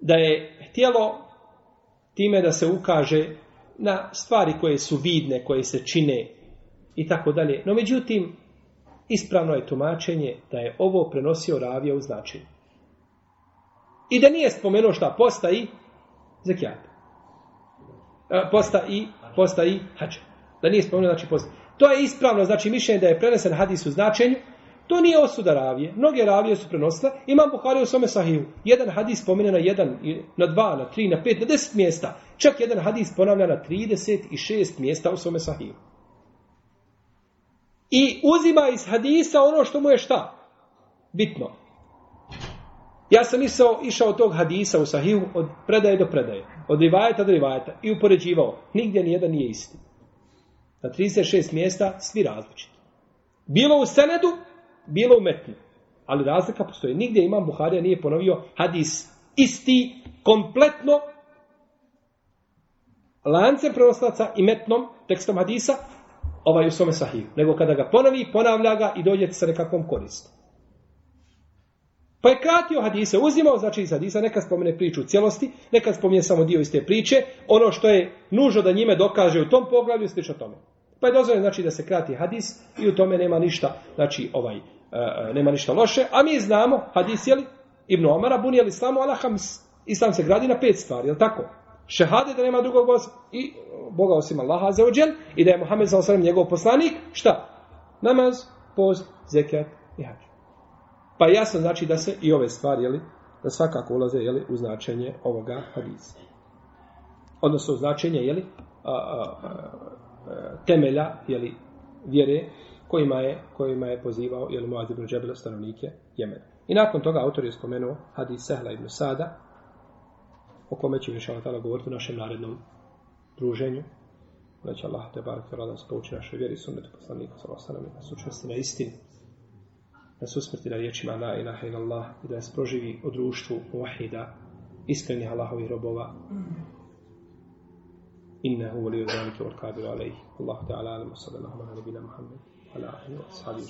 da je htjelo time da se ukaže na stvari koje su vidne, koje se čine i tako dalje. No međutim, ispravno je tumačenje da je ovo prenosio ravija u značenju. I da nije spomenuo šta posta i zekijat. Posta i, posta i hađa. Da nije spomenuo znači posta. To je ispravno, znači mišljenje da je prenesen hadis u značenju, To nije osuda ravije. Mnoge ravije su prenosile. Imam Buhari u svome sahiju. Jedan hadis spomene na jedan, na dva, na tri, na pet, na deset mjesta. Čak jedan hadis ponavlja na 36 mjesta u svome sahiju. I uzima iz hadisa ono što mu je šta? Bitno. Ja sam išao, išao tog hadisa u sahiju od predaje do predaje. Od rivajeta do rivajeta. I upoređivao. Nigdje nijedan nije isti. Na 36 mjesta svi različiti. Bilo u Senedu, bilo u metnu. Ali razlika postoji. Nigdje imam Buharija nije ponovio hadis isti, kompletno lance prenoslaca i metnom tekstom hadisa ovaj u svome sahiju. Nego kada ga ponovi, ponavlja ga i dođe sa nekakvom koristom. Pa je kratio hadise, uzimao znači iz hadisa, neka spomene priču u cijelosti, neka spomene samo dio iz te priče, ono što je nužno da njime dokaže u tom poglavlju, slično tome. Pa je dozvoljeno znači da se krati hadis i u tome nema ništa, znači ovaj, uh, nema ništa loše, a mi znamo hadis je li Ibn Omara buni je islamu ala hams. Islam se gradi na pet stvari, je li tako? Šehade da nema drugog Boga, i Boga osim Allaha za ođel, i da je Muhammed sa osram njegov poslanik, šta? Namaz, post, zekat i hađ. Pa jasno znači da se i ove stvari, jeli, da svakako ulaze jeli, u značenje ovoga hadisa. Odnosno značenje jeli, a, a, a, temelja jeli, vjere kojima je, kojima je pozivao jeli, Muaz ibn Džebel stanovnike Jemena. I nakon toga autor je spomenuo hadis Sehla ibn Sada, o kome ćemo inša govoriti u našem narednom druženju. Da će Allah te barak da nas pouči našoj vjeri sunnetu poslanika sa osanami, da su učvrsti na istinu, da su usmrti na riječima la ilaha ila Allah i da nas proživi u društvu muahida, iskrenih Allahovih robova, إنه ولي ذلك والقادر عليه. الله تعالى أعلم. وصلى الله على نبينا محمد وعلى آله وأصحابه